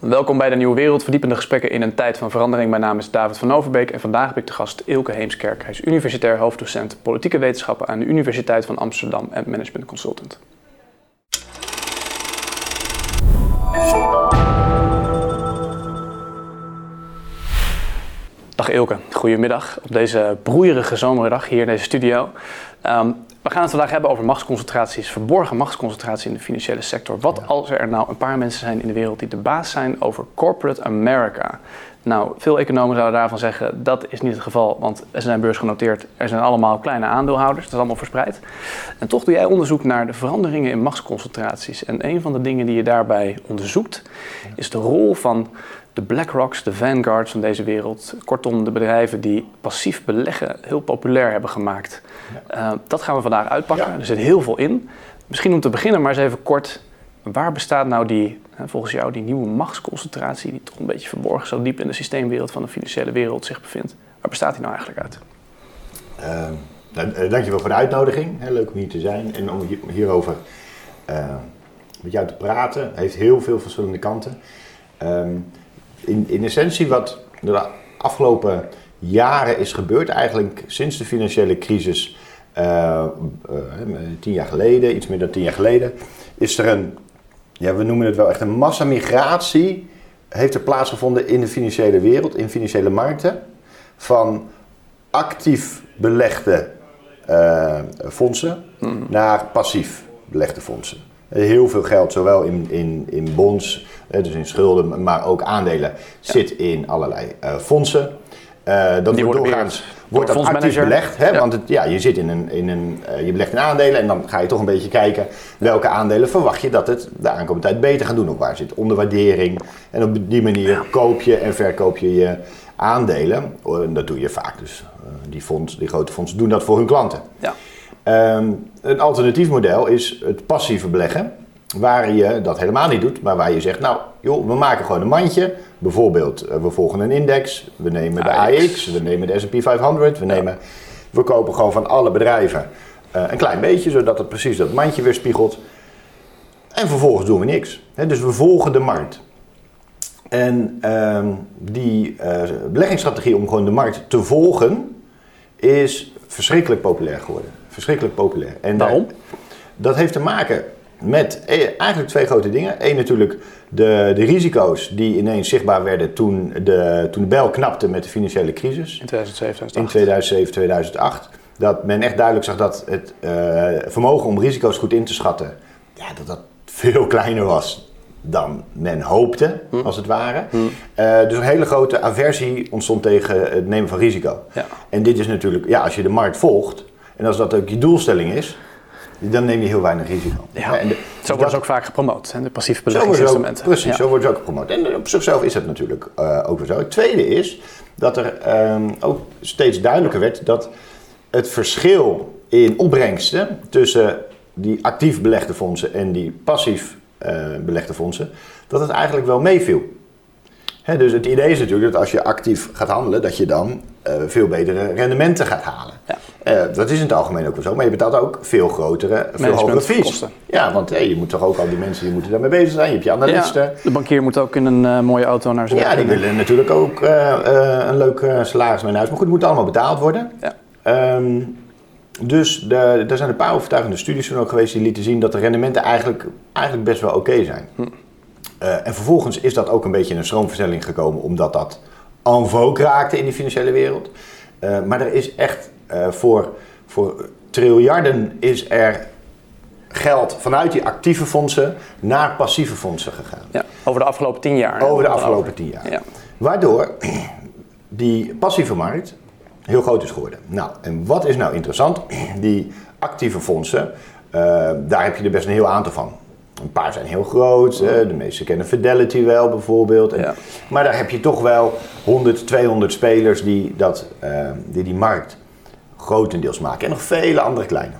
Welkom bij de Nieuwe Wereld, verdiepende gesprekken in een tijd van verandering. Mijn naam is David van Overbeek en vandaag heb ik de gast Ilke Heemskerk. Hij is universitair hoofddocent politieke wetenschappen aan de Universiteit van Amsterdam en management consultant. Dag Ilke, goedemiddag op deze broeierige zomerdag hier in deze studio. Um, we gaan het vandaag hebben over machtsconcentraties, verborgen machtsconcentratie in de financiële sector. Wat als er nou een paar mensen zijn in de wereld die de baas zijn over corporate America? Nou, veel economen zouden daarvan zeggen dat is niet het geval, want er zijn beursgenoteerd, er zijn allemaal kleine aandeelhouders, dat is allemaal verspreid. En toch doe jij onderzoek naar de veranderingen in machtsconcentraties. En een van de dingen die je daarbij onderzoekt is de rol van de BlackRocks, de Vanguards van deze wereld. Kortom, de bedrijven die passief beleggen heel populair hebben gemaakt. Uh, dat gaan we vandaag uitpakken. Er zit heel veel in. Misschien om te beginnen maar eens even kort. Waar bestaat nou die, volgens jou, die nieuwe machtsconcentratie... die toch een beetje verborgen zo diep in de systeemwereld van de financiële wereld zich bevindt? Waar bestaat die nou eigenlijk uit? Uh, nou, dankjewel voor de uitnodiging. Leuk om hier te zijn en om hierover uh, met jou te praten. Het heeft heel veel verschillende kanten. Ehm, in, in essentie wat de afgelopen jaren is gebeurd, eigenlijk sinds de financiële crisis, uh, tien jaar geleden, iets meer dan tien jaar geleden, is er een, ja, we noemen het wel echt een massamigratie, heeft er plaatsgevonden in de financiële wereld, in financiële markten, van actief belegde uh, fondsen mm. naar passief belegde fondsen. Heel veel geld, zowel in, in, in bonds, dus in schulden, maar ook aandelen, zit in allerlei uh, fondsen. Uh, dat Die wordt doorgaans wordt dat actief belegd. Hè? Want het, ja, je zit in een, in een uh, je belegt in aandelen en dan ga je toch een beetje kijken welke aandelen verwacht je dat het de aankomende tijd beter gaat doen. Of waar zit onderwaardering. En op die manier koop je en verkoop je je aandelen. En dat doe je vaak dus. die, fonds, die grote fondsen doen dat voor hun klanten. Ja. Um, een alternatief model is het passieve beleggen. Waar je dat helemaal niet doet, maar waar je zegt, nou joh, we maken gewoon een mandje. Bijvoorbeeld, eh, we volgen een index, we nemen de AX, we nemen de S&P 500, we, nemen, we kopen gewoon van alle bedrijven uh, een klein beetje, zodat het precies dat mandje weer spiegelt. En vervolgens doen we niks. dus we volgen de markt. En uh, die uh, beleggingsstrategie om gewoon de markt te volgen, is verschrikkelijk populair geworden. Verschrikkelijk populair. En Waarom? dat heeft te maken met eh, eigenlijk twee grote dingen. Eén natuurlijk de, de risico's die ineens zichtbaar werden toen de, toen de bel knapte met de financiële crisis. In 2007, 2008. In 2007, 2008. Dat men echt duidelijk zag dat het uh, vermogen om risico's goed in te schatten, ja, dat dat veel kleiner was dan men hoopte, hm. als het ware. Hm. Uh, dus een hele grote aversie ontstond tegen het nemen van risico. Ja. En dit is natuurlijk, ja, als je de markt volgt en als dat ook je doelstelling is, dan neem je heel weinig risico. Ja. En de, zo wordt het ook vaak gepromoot, hè, de passieve beleggingsinstrumenten. Precies, ja. zo wordt het ook gepromoot. En op zichzelf is dat natuurlijk uh, ook weer zo. Het tweede is dat er um, ook steeds duidelijker werd dat het verschil in opbrengsten tussen die actief belegde fondsen en die passief uh, belegde fondsen, dat het eigenlijk wel meeviel. Dus het idee is natuurlijk dat als je actief gaat handelen, dat je dan uh, veel betere rendementen gaat halen. Ja. Uh, dat is in het algemeen ook wel zo, maar je betaalt ook veel grotere, veel hogere fees. Ja, want hey, je moet toch ook al die mensen die moeten daarmee bezig zijn. Je hebt je analisten. Ja, de bankier moet ook in een uh, mooie auto naar zijn Ja, die willen natuurlijk ook een leuk salaris mee naar huis. Maar goed, het moet allemaal betaald worden. Ja. Um, dus de, er zijn een paar overtuigende studies van ook geweest die lieten zien dat de rendementen eigenlijk, eigenlijk best wel oké zijn. Hm. En vervolgens is dat ook een beetje in een stroomversnelling gekomen, omdat dat en vogue raakte in die financiële wereld. Uh, maar er is echt uh, voor, voor triljarden is er geld vanuit die actieve fondsen naar passieve fondsen gegaan. Ja, over de afgelopen tien jaar. Over de afgelopen tien jaar. Ja. Waardoor die passieve markt heel groot is geworden. Nou, en wat is nou interessant? Die actieve fondsen, daar heb je er best een heel aantal van. Een paar zijn heel groot, de meeste kennen Fidelity wel bijvoorbeeld. ja. Maar daar heb je toch wel 100, 200 spelers die, dat, uh, die die markt grotendeels maken. En nog vele andere kleine.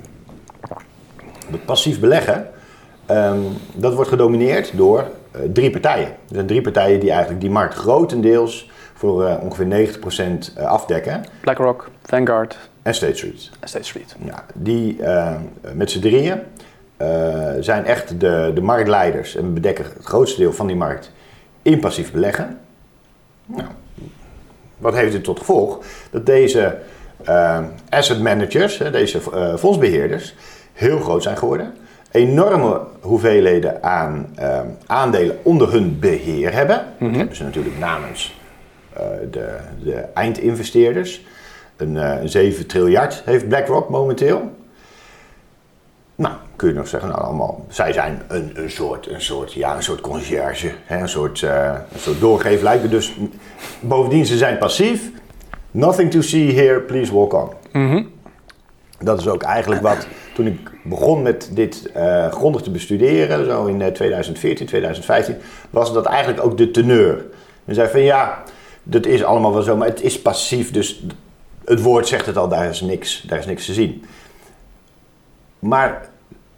Het passief beleggen, um, dat wordt gedomineerd door uh, drie partijen. Er zijn drie partijen die eigenlijk die markt grotendeels voor uh, ongeveer 90% afdekken. BlackRock, Vanguard en State Street. En State Street. Ja, die met z'n drieën zijn echt de, de marktleiders en bedekken het grootste deel van die markt in passief beleggen. Nou, wat heeft dit tot gevolg? Dat deze uh, asset managers, deze uh, fondsbeheerders, heel groot zijn geworden. Enorme hoeveelheden aan aandelen onder hun beheer hebben. Mm Dat hebben ze natuurlijk namens de, de, eindinvesteerders. Een, een 7 triljard heeft BlackRock momenteel. Nou, kun je nog zeggen, nou allemaal, zij zijn een, een, soort, een, soort, ja, een soort conciërge, hè, een, soort, uh, een soort doorgeeflijken. Dus bovendien, ze zijn passief. Nothing to see here, please walk on. Mhm. Dat is ook eigenlijk wat, toen ik begon met dit uh, grondig te bestuderen, zo in 2014, eh, 2015, was dat eigenlijk ook de teneur. Men zei van ja, dat is allemaal wel zo, maar het is passief, dus het woord zegt het al, daar is niks, daar is niks te zien. Maar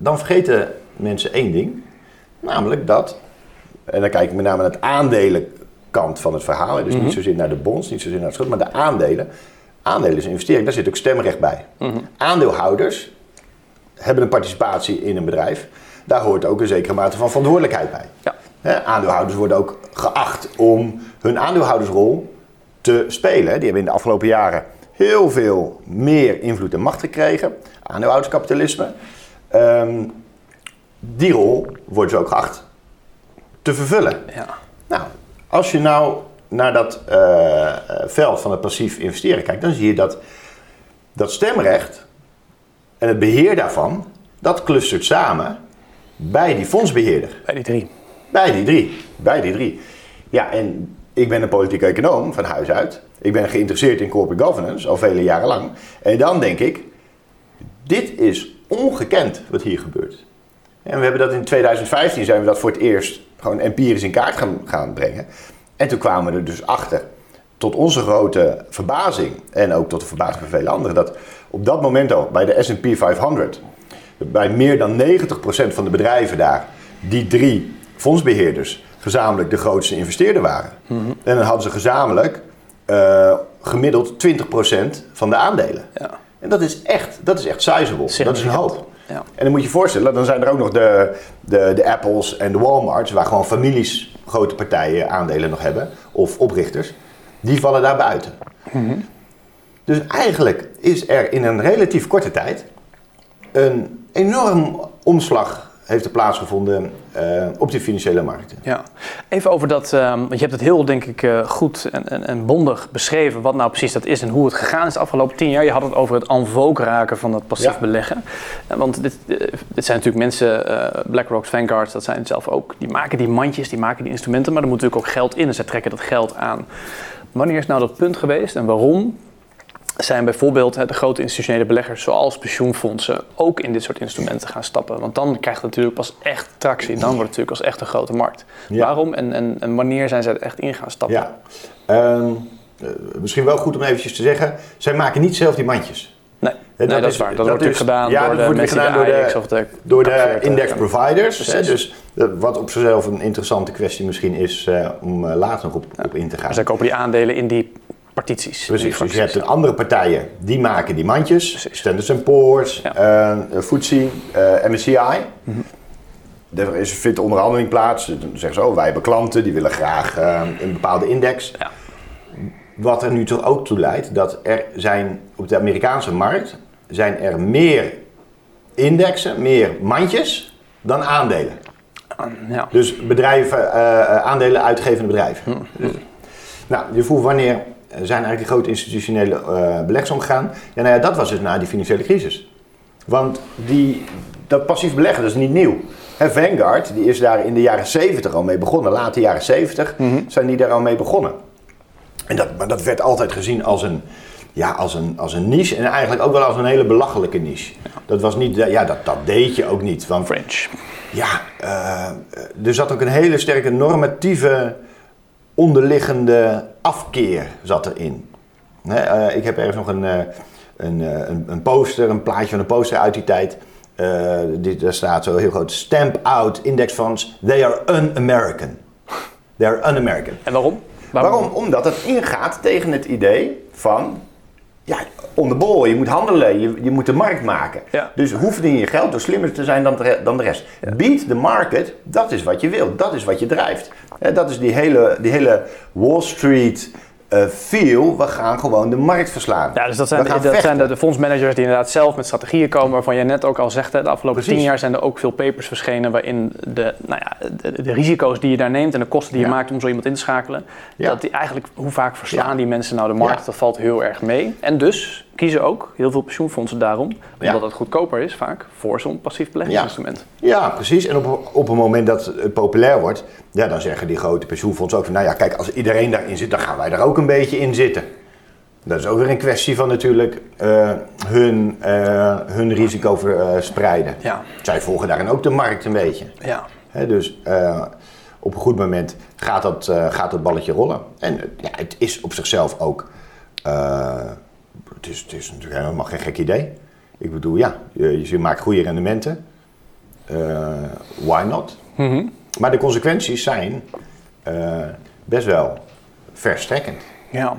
dan vergeten mensen één ding, namelijk dat, en dan kijk ik met name naar het aandelenkant van het verhaal, dus niet mhm. zozeer naar de bonds, niet zozeer naar het schuld, maar de aandelen. Aandelen is een investering, daar zit ook stemrecht bij. Mhm. Aandeelhouders hebben een participatie in een bedrijf, daar hoort ook een zekere mate van verantwoordelijkheid bij. Ja. aandeelhouders worden ook geacht om hun aandeelhoudersrol te spelen. Die hebben in de afgelopen jaren heel veel meer invloed en macht gekregen. Aandeelhouderskapitalisme. Um, die rol wordt ze ook geacht te vervullen. Ja. Nou, als je nou naar dat uh, veld van het passief investeren kijkt, dan zie je dat dat stemrecht en het beheer daarvan, dat clustert samen bij die fondsbeheerder. Bij die drie. Bij die drie. Bij die drie. Ja, en ik ben een politieke econoom van huis uit. Ik ben geïnteresseerd in corporate governance al vele jaren lang. En dan denk ik, dit is ongekend wat hier gebeurt. En we hebben dat in 2015 zijn we dat voor het eerst gewoon empirisch in kaart gaan, gaan brengen. En toen kwamen we er dus achter, tot onze grote verbazing en ook tot de verbazing van vele anderen, dat op dat moment al bij de SP 500, bij meer dan 90% van de bedrijven daar, die drie fondsbeheerders gezamenlijk de grootste investeerder waren. Mhm. En dan hadden ze gezamenlijk uh, gemiddeld 20% van de aandelen. Ja. En dat is echt, dat is echt sizable. Dat is een hoop. Ja. En dan moet je je voorstellen, dan zijn er ook nog de, de, de Apples en de Walmarts, waar gewoon families grote partijen aandelen nog hebben, of oprichters, die vallen daar buiten. Mhm. Dus eigenlijk is er in een relatief korte tijd een enorm omslag heeft er plaatsgevonden uh, op die financiële markten. Ja, even over dat, um, want je hebt het heel denk ik uh, goed en, en, en, bondig beschreven wat nou precies dat is en hoe het gegaan is de afgelopen tien jaar. Je had het over het en raken van dat passief beleggen. Want dit, dit zijn natuurlijk mensen, BlackRock, Vanguard, dat zijn zelf ook, die maken die mandjes, die maken die instrumenten, maar er moet natuurlijk ook geld in en ze trekken dat geld aan. Wanneer is nou dat punt geweest en waarom zijn bijvoorbeeld de grote institutionele beleggers zoals pensioenfondsen ook in dit soort instrumenten gaan stappen. Want dan krijgt het natuurlijk pas echt tractie. Dan wordt het natuurlijk als echt een grote markt. Waarom en, en, en, wanneer zijn zij er echt in gaan stappen? Ja. Ehm, eh, misschien wel goed om eventjes te zeggen, zij maken niet zelf die mandjes. Nee, dat, nee, dat is, waar. Dat, wordt natuurlijk gedaan ja, door de wordt gedaan door de, door de index providers. Hè, dus uh, wat op zichzelf een interessante kwestie misschien is uh, om later nog op, op in te gaan. Maar zij kopen die aandelen in die partities. Precies, dus je hebt een andere partijen die maken die mandjes. Standard Poor's, ja. uh, FTSE, uh, MSCI. Mm -hmm. Er is, vindt onderhandeling plaats. Dan zeggen ze, oh, wij hebben klanten die willen graag uh, een bepaalde index. Ja. Wat er nu toch ook toe leidt dat er zijn op de Amerikaanse markt zijn er meer indexen, meer mandjes dan aandelen. Ja. Dus bedrijven, aandelen uitgevende bedrijven. Mm -hmm. nou, je voelt wanneer zijn eigenlijk die grote institutionele uh, beleggers omgegaan? Ja, nou ja, dat was dus na die financiële crisis. Want die, dat passief beleggen, dat is niet nieuw. He, Vanguard, die is daar in de jaren 70 al mee begonnen. Late jaren 70 mhm. zijn die daar al mee begonnen. En dat, maar dat werd altijd gezien als een, ja, als, een, als een niche en eigenlijk ook wel als een hele belachelijke niche. Dat was niet, ja, dat, dat deed je ook niet. Van French. Ja, uh, er zat ook een hele sterke normatieve onderliggende afkeer zat erin. Uh, ik heb ergens nog een, uh, een, uh, een, poster, een plaatje van een poster uit die tijd. dit, daar staat zo heel groot: Stamp out index funds, they are un-American. They are un-American. En waarom? waarom? Waarom? Omdat het ingaat tegen het idee van ja, on the ball. Je moet handelen, je, je moet de markt maken. Dus hoe verdien je geld? Door slimmer te zijn dan de, dan de rest. Beat the market, dat is wat je wil. Dat is wat je drijft. Dat is die hele, die hele Wall Street uh, feel, we gaan gewoon de markt verslaan. Ja, dus dat zijn, de, dat zijn de, fondsmanagers die inderdaad zelf met strategieën komen, waarvan je net ook al zegt, de afgelopen tien jaar zijn er ook veel papers verschenen waarin de, nou ja, de, risico's die je daar neemt en de kosten die je maakt om zo iemand in te schakelen, dat die eigenlijk, hoe vaak verslaan die mensen nou de markt, dat valt heel erg mee. En dus kiezen ook heel veel pensioenfondsen daarom, omdat het goedkoper is vaak, voor zo'n passief beleggingsinstrument. Ja. ja, precies. En op, op het moment dat het populair wordt, ja, dan zeggen die grote pensioenfondsen ook van, nou ja, kijk, als iedereen daarin zit, dan gaan wij daar ook een beetje in zitten. Dat is ook weer een kwestie van natuurlijk uh, hun, uh, hun risico verspreiden. Ja. Zij volgen daarin ook de markt een beetje. Ja. dus uh, op een goed moment gaat dat, gaat dat balletje rollen. En ja, het is op zichzelf ook het is, het is natuurlijk helemaal geen gek idee. Ik bedoel, ja, je, je maakt goede rendementen. Uh, why not? Mhm. Maar de consequenties zijn uh, best wel verstrekkend. Ja.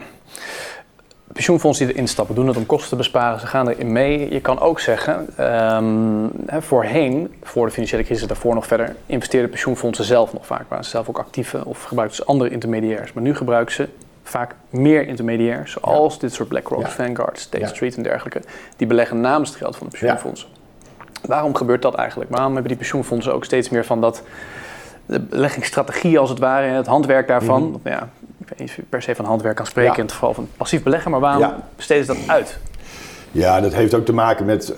Pensioenfondsen die erin stappen doen het om kosten te besparen. Ze gaan erin mee. Je kan ook zeggen, um, voorheen, voor de financiële crisis, daarvoor nog verder, investeerden pensioenfondsen zelf nog vaak. Waren ze zelf ook actieve of gebruikten ze andere intermediairs. Maar nu gebruiken ze vaak meer intermediairs, zoals dit soort BlackRock. Vanguard, State Street en dergelijke, die beleggen namens het geld van de pensioenfondsen. Waarom gebeurt dat eigenlijk? Waarom hebben die pensioenfondsen ook steeds meer van dat de beleggingsstrategie als het ware en het handwerk daarvan? Mm ja, ik weet niet of je per se van handwerk kan spreken in het geval van passief beleggen, maar waarom besteden ze dat uit? Ja, dat heeft ook te maken met uh,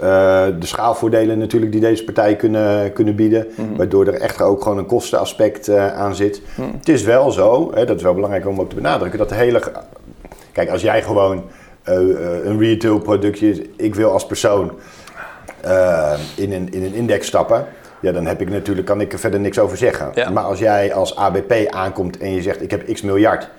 de schaalvoordelen natuurlijk die deze partijen kunnen, kunnen bieden. Mhm. Waardoor er echt ook gewoon een kostenaspect uh, aan zit. Mhm. Het is wel zo, hè, dat is wel belangrijk om ook te benadrukken, dat de hele... Kijk, als jij gewoon uh, een retail productje, ik wil als persoon in, een, in een index stappen... Ja, dan heb ik natuurlijk, kan ik er verder niks over zeggen. Maar als jij als ABP aankomt en je zegt ik heb x miljard...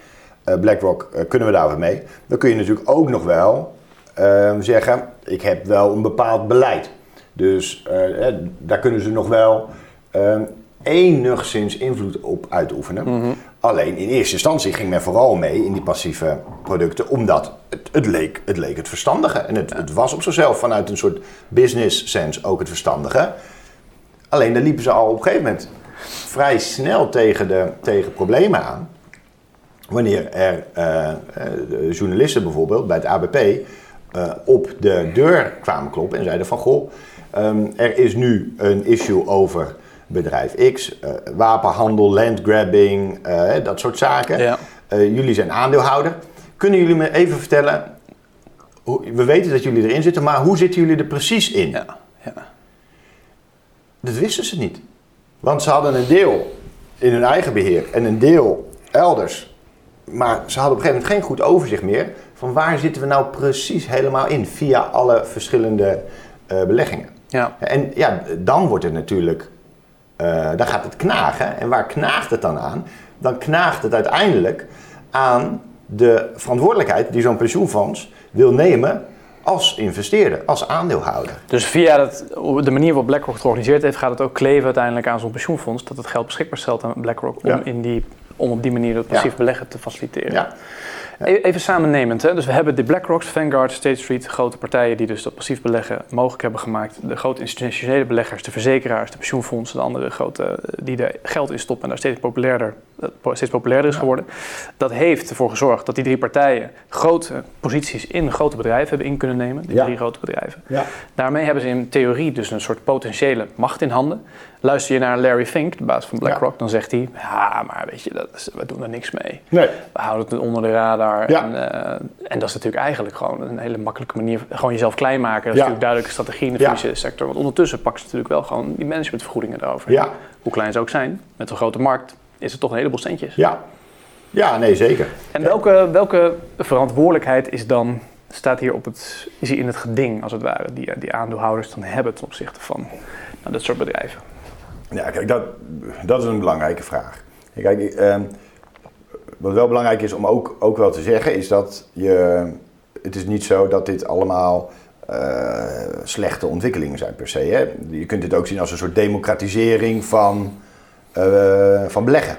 BlackRock, kunnen we daar wat mee? Dan kun je natuurlijk ook nog wel Ehm, zeggen, ik heb wel een bepaald beleid. Dus uh, daar kunnen ze nog wel uh, enigszins invloed op uitoefenen. Mhm. Alleen in eerste instantie ging men vooral mee in die passieve producten, omdat het, het leek, het leek het verstandige. En het, het, was op zichzelf vanuit een soort business sense ook het verstandige. Alleen daar liepen ze al op een gegeven moment vrij snel tegen, de, tegen problemen aan. Wanneer er uh, journalisten bijvoorbeeld bij het ABP uh, op de deur kwamen kloppen en zeiden van goh, um, er is nu een issue over bedrijf X, uh, wapenhandel, landgrabbing, uh, dat soort zaken. Ja. jullie zijn aandeelhouder. Kunnen jullie me even vertellen, hoe, we weten dat jullie erin zitten, maar hoe zitten jullie er precies in? Ja. ja. Dat wisten ze niet. Want ze hadden een deel in hun eigen beheer en een deel elders. Maar ze hadden op een gegeven moment geen goed overzicht meer van waar zitten we nou precies helemaal in via alle verschillende uh, beleggingen. Ja. En ja, dan wordt het natuurlijk, uh, dan gaat het knagen. En waar knaagt het dan aan? Dan knaagt het uiteindelijk aan de verantwoordelijkheid die zo'n pensioenfonds wil nemen als investeerder, als aandeelhouder. Dus via de manier waarop BlackRock het georganiseerd heeft, gaat het ook kleven uiteindelijk aan zo'n pensioenfonds dat het geld beschikbaar stelt aan BlackRock om, in die, om op die manier het passief beleggen te faciliteren. Ja. E-, even samennemend, hè? dus we hebben de BlackRocks, Vanguard, State Street, grote partijen die dus dat passief beleggen mogelijk hebben gemaakt. De grote institutionele beleggers, de verzekeraars, de pensioenfondsen, de andere grote eh, die er geld in stoppen en daar steeds populairder, eh, steeds populairder is geworden. Dat heeft ervoor gezorgd dat die drie partijen grote posities in grote bedrijven hebben in kunnen nemen. Die drie grote bedrijven. Ja. Daarmee hebben ze in theorie dus een soort potentiële macht in handen. Luister je naar Larry Fink, de baas van BlackRock, dan zegt hij: Ja, maar weet je, dat is, we doen er niks mee. Nee. We houden het onder de radar. Ja. En, uh, en, dat is natuurlijk eigenlijk gewoon een hele makkelijke manier. Gewoon jezelf klein maken. Dat is natuurlijk duidelijke strategie in de financiële sector. Want ondertussen pakken ze natuurlijk wel gewoon die managementvergoedingen erover. Ja. Hoe klein ze ook zijn, met een grote markt, is het toch een heleboel centjes. Ja, ja nee, zeker. En welke, welke verantwoordelijkheid is dan staat hier op het, is hier in het geding, als het ware, die, die aandeelhouders dan hebben ten opzichte van nou, dat soort bedrijven? Ja, kijk, dat, dat is een belangrijke vraag. Kijk, eh, wat wel belangrijk is om ook, ook wel te zeggen, is dat je, het is niet zo dat dit allemaal uh, slechte ontwikkelingen zijn per se. Hè? Je kunt dit ook zien als een soort democratisering van, uh, van beleggen.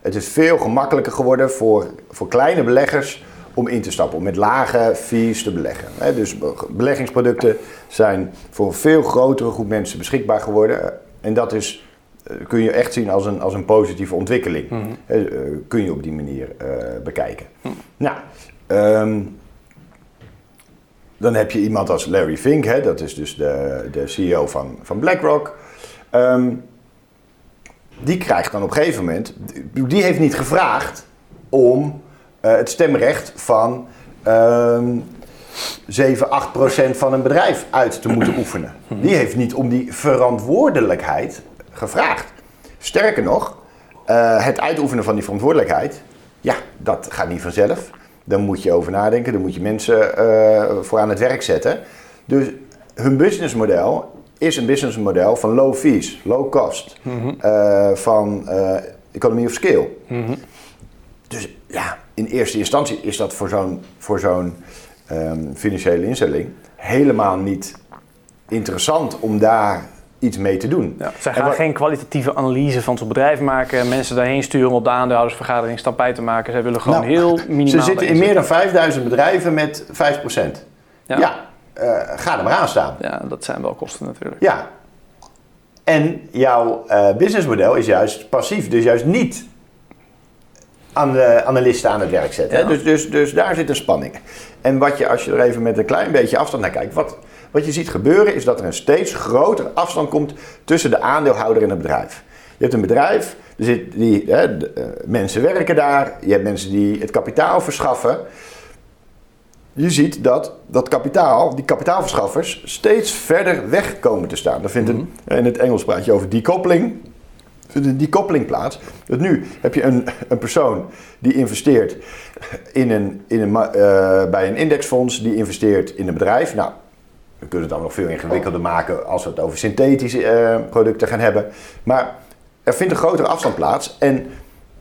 Het is veel gemakkelijker geworden voor, voor kleine beleggers om in te stappen, om met lage fees te beleggen. Dus beleggingsproducten zijn voor een veel grotere groep mensen beschikbaar geworden. En dat is, eh, kun je echt zien als een, als een positieve ontwikkeling. Mhm. kun je op die manier bekijken. Mhm. Nou, ehm, dan heb je iemand als Larry Fink, hè, dat is dus de, de CEO van, van BlackRock. Um, die krijgt dan op een gegeven moment, die heeft niet gevraagd om uh, het stemrecht van um, 7, 8 procent van een bedrijf uit te moeten oefenen. Die heeft niet om die verantwoordelijkheid gevraagd. Sterker nog, uh, het uitoefenen van die verantwoordelijkheid, ja, dat gaat niet vanzelf. Daar moet je over nadenken, daar moet je mensen uh, voor aan het werk zetten. Dus hun businessmodel is een businessmodel van low fees, low cost, mm van uh, economy of scale. Mhm. Dus ja, in eerste instantie is dat voor zo'n, voor zo'n um, financiële instelling helemaal niet interessant om daar iets mee te doen. Ja, zij gaan geen kwalitatieve analyse van zo'n bedrijf maken, mensen daarheen sturen om op de aandeelhoudersvergadering stap bij te maken. Zij willen gewoon nou, heel minimaal. Ze zitten in meer dan 5000 bedrijven met 5%. Ja. ja uh, ga er maar aan staan. Ja, dat zijn wel kosten natuurlijk. Ja. En jouw uh, businessmodel is juist passief, dus juist niet aan de analisten aan het werk zetten. Dus, dus, dus daar zit een spanning. En wat je, als je er even met een klein beetje afstand naar kijkt, wat, wat je ziet gebeuren is dat er een steeds grotere afstand komt tussen de aandeelhouder en het bedrijf. Je hebt een bedrijf, er zit die, hè, de, uh, mensen werken daar, je hebt mensen die het kapitaal verschaffen je ziet dat dat kapitaal, die kapitaalverschaffers, steeds verder weg komen te staan. Daar vindt een, mhm. in het Engels praat je over De decoupeling plaats. Dus nu heb je een, een persoon die investeert in een, in een, uh, bij een indexfonds, die investeert in een bedrijf. Nou, we kunnen het dan nog veel ingewikkelder maken als we het over synthetische uh, producten gaan hebben. Maar er vindt een grotere afstand plaats. En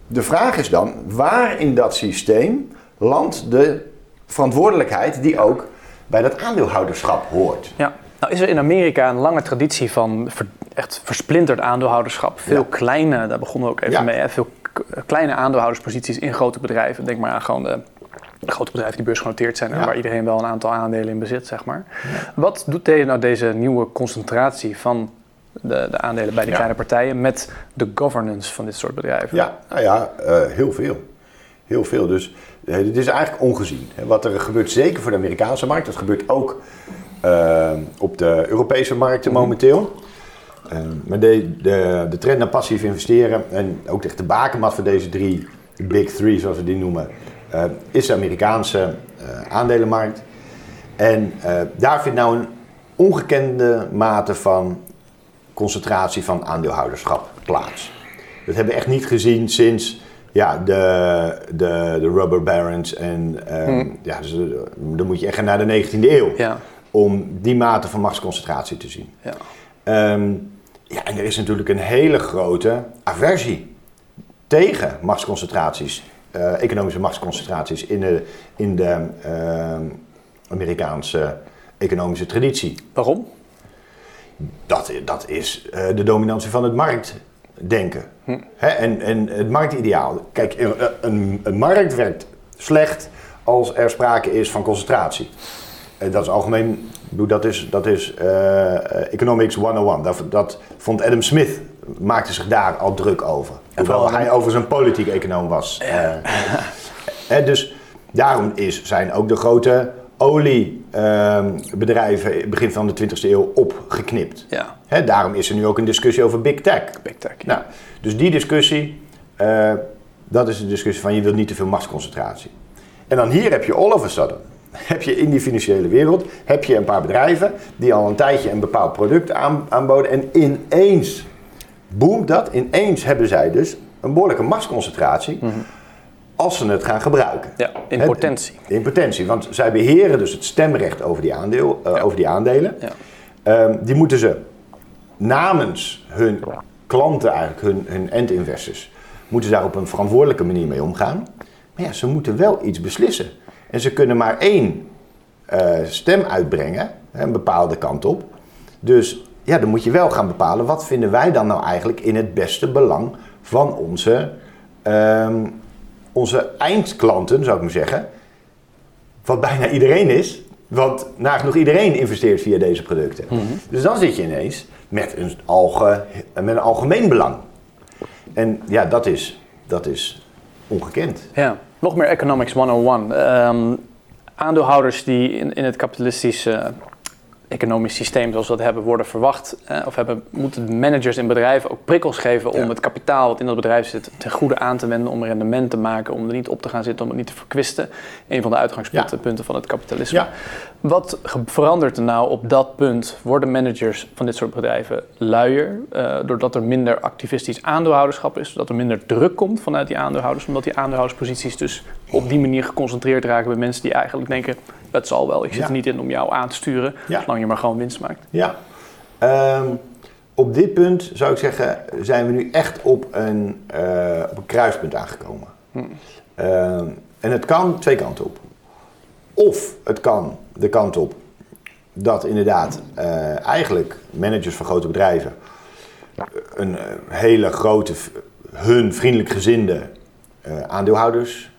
de vraag is dan, waar in dat systeem landt de verantwoordelijkheid die ook bij dat aandeelhouderschap hoort. Ja. Nou is er in Amerika een lange traditie van echt versplinterd aandeelhouderschap. Veel kleine, daar begonnen we ook even mee, hè? veel kleine aandeelhoudersposities in grote bedrijven. Denk maar aan gewoon de grote bedrijven die beursgenoteerd zijn en waar iedereen wel een aantal aandelen in bezit, zeg maar. Wat doet deze, nou deze nieuwe concentratie van de, de aandelen bij die kleine partijen met de governance van dit soort bedrijven? Ja, nou ja, uh, heel veel. Heel veel. Dus dit is eigenlijk ongezien. Wat er gebeurt, zeker voor de Amerikaanse markt, dat gebeurt ook uh, op de Europese markten mhm. momenteel. Uh, maar de, de, de trend naar passief investeren en ook echt de bakenmat voor deze drie big three, zoals we die noemen, uh, is de Amerikaanse aandelenmarkt. En daar vindt nou een ongekende mate van concentratie van aandeelhouderschap plaats. Dat hebben we echt niet gezien sinds ja, de, de, de rubber barons. En um, ja, dus, eh, dan moet je echt naar de 19e eeuw. Ja. Om die mate van machtsconcentratie te zien. Ja. Um, ja, en er is natuurlijk een hele grote aversie tegen machtsconcentraties. Uh, economische machtsconcentraties in de, in de uh, Amerikaanse economische traditie. Waarom? Dat, dat is uh, de dominantie van het markt denken. Hm. en, en het marktideaal. Kijk, een, een, markt werkt slecht als er sprake is van concentratie. Uh, dat is algemeen, dat is, dat is uh, Economics 101. Dat, dat vond Adam Smith, maakte zich daar al druk over. Hoewel hij over zijn politiek econoom was. Uh, dus daarom is, zijn ook de grote oliebedrijven uh, begin van de 20e eeuw opgeknipt. Ja. Hè, daarom is er nu ook een discussie over big tech. Big tech ja. nou, dus die discussie, uh, dat is de discussie van je wilt niet te veel machtsconcentratie. En dan hier heb je all of a sudden, heb je in die financiële wereld, heb je een paar bedrijven die al een tijdje een bepaald product aan, aanboden en ineens boomt dat, ineens hebben zij dus een behoorlijke machtsconcentratie. Mm als ze het gaan gebruiken. Ja, in potentie. in potentie, want zij beheren dus het stemrecht over die, aandeel, uh, over die aandelen. Ja. Um, die moeten ze namens hun klanten, eigenlijk hun, hun end-investors, moeten ze daar op een verantwoordelijke manier mee omgaan. Maar ja, ze moeten wel iets beslissen. En ze kunnen maar één uh, stem uitbrengen, een bepaalde kant op. Dus ja, dan moet je wel gaan bepalen wat vinden wij dan nou eigenlijk in het beste belang van onze um, onze eindklanten, zou ik maar zeggen, wat bijna iedereen is. Want nagenoeg iedereen investeert via deze producten. Mhm. Dus dan zit je ineens met een, alge, met een algemeen belang. En ja, dat is, dat is ongekend. Ja, nog meer Economics 101. Um, ehm, aandeelhouders die in, in het kapitalistische economisch systeem zoals we dat hebben worden verwacht, eh, of hebben, moeten managers in bedrijven ook prikkels geven om het kapitaal wat in dat bedrijf zit ten goede aan te wenden, om rendement te maken, om er niet op te gaan zitten, om het niet te verkwisten. Een van de uitgangspunten punten van het kapitalisme. Ja. Wat verandert er nou op dat punt? Worden managers van dit soort bedrijven luier, uh, doordat er minder activistisch aandeelhouderschap is, doordat er minder druk komt vanuit die aandeelhouders, omdat die aandeelhoudersposities dus op die manier geconcentreerd raken bij mensen die eigenlijk denken, het zal wel, ik zit er niet in om jou aan te sturen, zolang je maar gewoon winst maakt. Ja, ehm, op dit punt zou ik zeggen, zijn we nu echt op een, uh, op een kruispunt aangekomen. Hm. Ehm, en het kan twee kanten op. Of het kan de kant op dat inderdaad uh, eigenlijk managers van grote bedrijven een uh, hele grote, hun vriendelijk gezinde aandeelhouders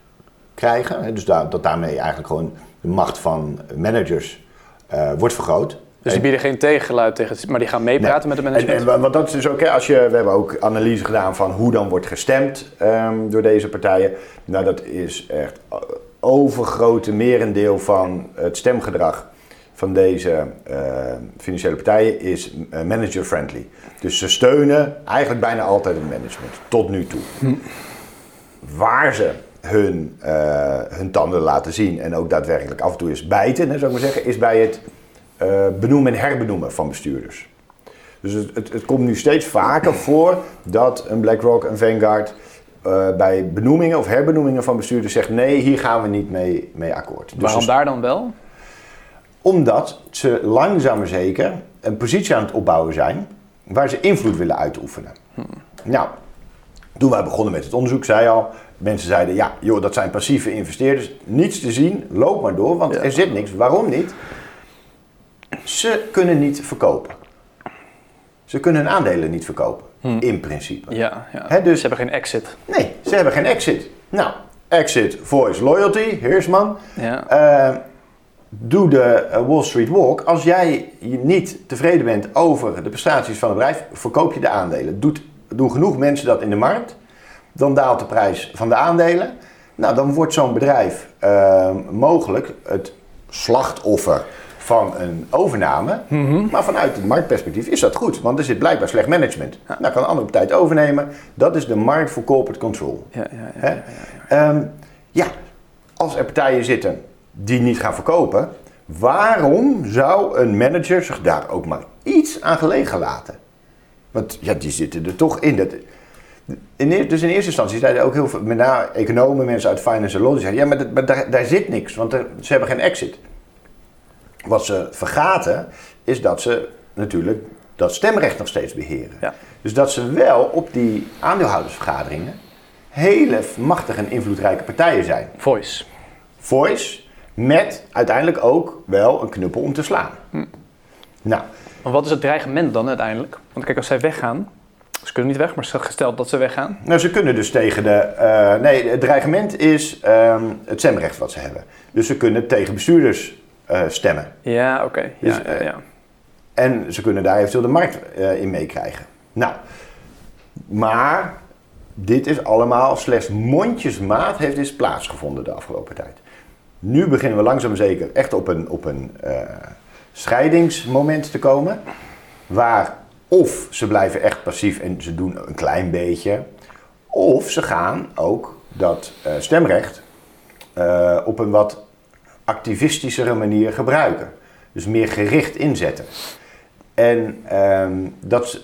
krijgen. Dus daar, dat daarmee eigenlijk gewoon de macht van managers uh, wordt vergroot. Dus die bieden geen tegengeluid tegen, maar die gaan meepraten met de management? En, en, want dat is dus ook, als je, we hebben ook analyse gedaan van hoe dan wordt gestemd um, door deze partijen. Nou, dat is echt overgrote merendeel van het stemgedrag van deze uh, financiële partijen is uh, manager-friendly. Dus ze steunen eigenlijk bijna altijd het management, tot nu toe. Hm. Waar ze hun, uh, hun tanden laten zien en ook daadwerkelijk af en toe eens bijten, hè, zou ik maar zeggen, is bij het uh, benoemen en herbenoemen van bestuurders. Dus het, het, het, komt nu steeds vaker voor dat een BlackRock, een Vanguard uh, bij benoemingen of herbenoemingen van bestuurders zegt nee, hier gaan we niet mee, mee akkoord. Dus Waarom daar dan wel? Omdat ze langzaam maar zeker een positie aan het opbouwen zijn waar ze invloed willen uitoefenen. Hmm. Nou, toen wij begonnen met het onderzoek, zei al, mensen zeiden, ja, joh, dat zijn passieve investeerders. Niets te zien, loop maar door, want er zit niks. Waarom niet? Ze kunnen niet verkopen. Ze kunnen hun aandelen niet verkopen, hmm. in principe. Ja, ja. dus, ze hebben geen exit. Nee, ze hebben geen exit. Nou, exit, voice, loyalty, Heersman. Ja. Uh, doe de eh, Wall Street Walk. Als jij niet tevreden bent over de prestaties van het bedrijf, verkoop je de aandelen. Doet, doen genoeg mensen dat in de markt? dan daalt de prijs van de aandelen. Nou, dan wordt zo'n bedrijf uh, mogelijk het slachtoffer van een overname. Mhm. Maar vanuit het marktperspectief is dat goed, want er zit blijkbaar slecht management. Ja. Nou, kan een andere partij het overnemen. Dat is de markt voor corporate control. Ja, ja, um, ja, als er partijen zitten die niet gaan verkopen, waarom zou een manager zich daar ook maar iets aan gelegen laten? Want ja, die zitten er toch in. Dat, in, dus in eerste instantie zeiden ook heel veel, met name economen, mensen uit finance en law, die zeiden, ja, maar, daar, daar, zit niks, want ze hebben geen exit. Wat ze vergaten, is dat ze natuurlijk dat stemrecht nog steeds beheren. Ja. Dus dat ze wel op die aandeelhoudersvergaderingen hele machtige en invloedrijke partijen zijn. Voice. Voice, met uiteindelijk ook wel een knuppel om te slaan. Hm. Nou. Maar wat is het dreigement dan uiteindelijk? Want kijk, als zij weggaan, ze kunnen niet weg, maar gesteld dat ze weggaan? Nou, ze kunnen dus tegen de... Uh, nee, het dreigement is um, het stemrecht wat ze hebben. Dus ze kunnen tegen bestuurders uh, stemmen. Ja, oké. Dus, ja, ja, ja. En ze kunnen daar eventueel de markt in meekrijgen. Nou, maar dit is allemaal slechts mondjesmaat heeft dit plaatsgevonden de afgelopen tijd. Nu beginnen we langzaam zeker echt op een, op een scheidingsmoment te komen. Waar of ze blijven echt passief en ze doen een klein beetje. Of ze gaan ook dat uh, stemrecht uh, op een wat activistischere manier gebruiken. Dus meer gericht inzetten. En um, dat,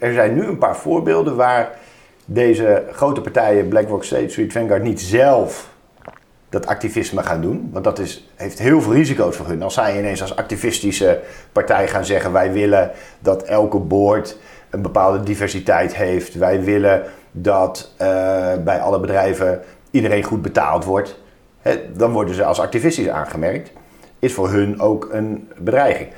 er zijn nu een paar voorbeelden waar deze grote partijen, BlackRock, State Street, Vanguard, niet zelf dat activisme gaan doen. Want dat is, heeft heel veel risico's voor hun. Als zij ineens als activistische partij gaan zeggen: wij willen dat elke board een bepaalde diversiteit heeft. Wij willen dat uh, bij alle bedrijven iedereen goed betaald wordt. dan worden ze als activistisch aangemerkt. Is voor hun ook een bedreiging.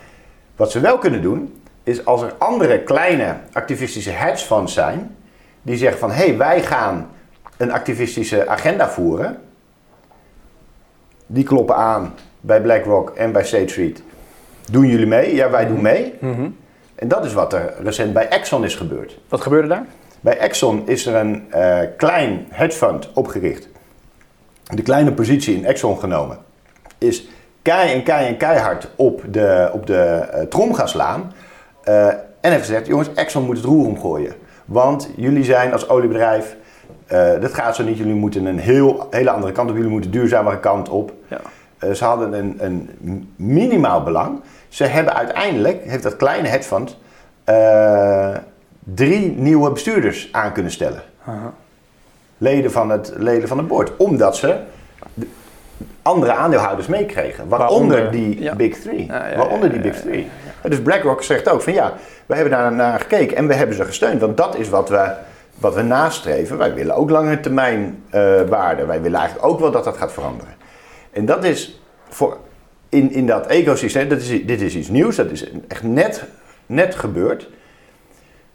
Wat ze wel kunnen doen, is als er andere kleine activistische hedge funds zijn, die zeggen van hé, hey, wij gaan een activistische agenda voeren die kloppen aan bij BlackRock en bij State Street. Doen jullie mee? Ja, wij doen mee. Mhm. En dat is wat er recent bij Exxon is gebeurd. Wat gebeurde daar? Bij Exxon is er een uh, klein hedgefund opgericht. De kleine positie in Exxon genomen. Is kei en kei en keihard op de, op de uh, trom gaan slaan. Uh, en heeft gezegd, jongens, Exxon moet het roer omgooien. Want jullie zijn als oliebedrijf, dat gaat zo niet. Jullie moeten een heel, hele andere kant op. Jullie moeten duurzamere kant op. Ja. ze hadden een, een minimaal belang. Ze hebben uiteindelijk, heeft dat kleine hedgefund drie nieuwe bestuurders aan kunnen stellen. Leden, van het, leden van het board. Omdat ze andere aandeelhouders meekregen. Waaronder, die Big Three. waaronder die Big Three. Dus BlackRock zegt ook van ja, we hebben daar naar gekeken en we hebben ze gesteund. Want dat is wat we, wat we nastreven. Wij willen ook lange termijn uh, waarde. Wij willen eigenlijk ook wel dat dat gaat veranderen. En dat is voor in, in dat ecosysteem, dat is, dit is iets nieuws. Dat is echt net, net gebeurd.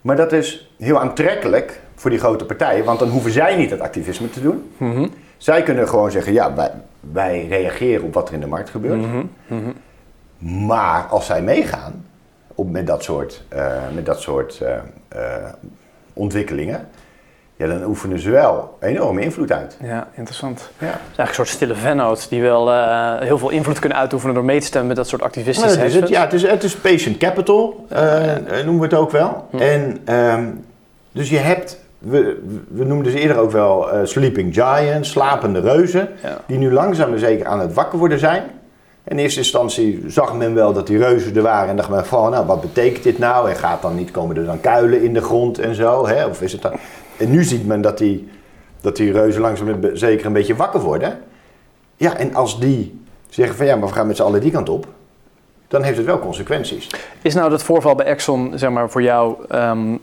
Maar dat is heel aantrekkelijk voor die grote partijen, want dan hoeven zij niet het activisme te doen. Mhm. Zij kunnen gewoon zeggen, ja, wij, wij, reageren op wat er in de markt gebeurt. Mhm. Mhm. Maar als zij meegaan op, met dat soort, uh, met dat soort uh, ontwikkelingen, ja, dan oefenen ze wel enorme invloed uit. Ja, interessant. Ja. Het is eigenlijk een soort stille vennoot's die wel uh, heel veel invloed kunnen uitoefenen door mee te stemmen met dat soort activistische nou, het, Ja, het is, het is patient capital, uh, noemen we het ook wel. Hm. En um, dus je hebt, we, we noemden ze eerder ook wel uh, sleeping giants, slapende reuzen, ja. die nu langzaam maar zeker aan het wakker worden zijn. In eerste instantie zag men wel dat die reuzen er waren en dacht men van, nou wat betekent dit nou? En gaat dan niet, komen er dan kuilen in de grond en zo? Hè? Of is het dan... En nu ziet men dat die, dat die reuzen langzaam zeker een beetje wakker worden. Ja, en als die zeggen van ja, maar we gaan met z'n allen die kant op, dan heeft het wel consequenties. Is nou dat voorval bij Exxon, zeg maar, voor jou, um,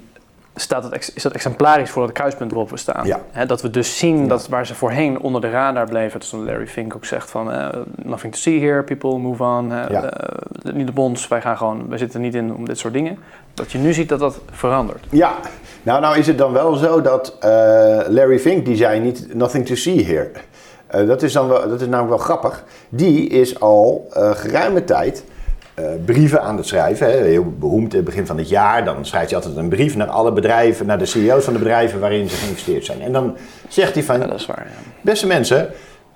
staat het, is dat exemplarisch voor het kruispunt waarop we staan? Ja. He, dat we dus zien ja. dat waar ze voorheen onder de radar bleven, dat Larry Fink ook zegt van uh, nothing to see here, people move on, uh, ja. uh, niet de bonds, wij gaan gewoon, wij zitten niet in om dit soort dingen. Dat je nu ziet dat dat verandert. Ja, nou, nou is het dan wel zo dat Larry Fink, die zei niet nothing to see here. Dat, is dan wel, dat is namelijk wel grappig. Die is al geruime tijd brieven aan het schrijven. Hè. Heel beroemd, in het begin van het jaar. Dan schrijft hij altijd een brief naar alle bedrijven, naar de CEO's van de bedrijven waarin ze geïnvesteerd zijn. En dan zegt hij van, ja, dat is waar, ja. beste mensen,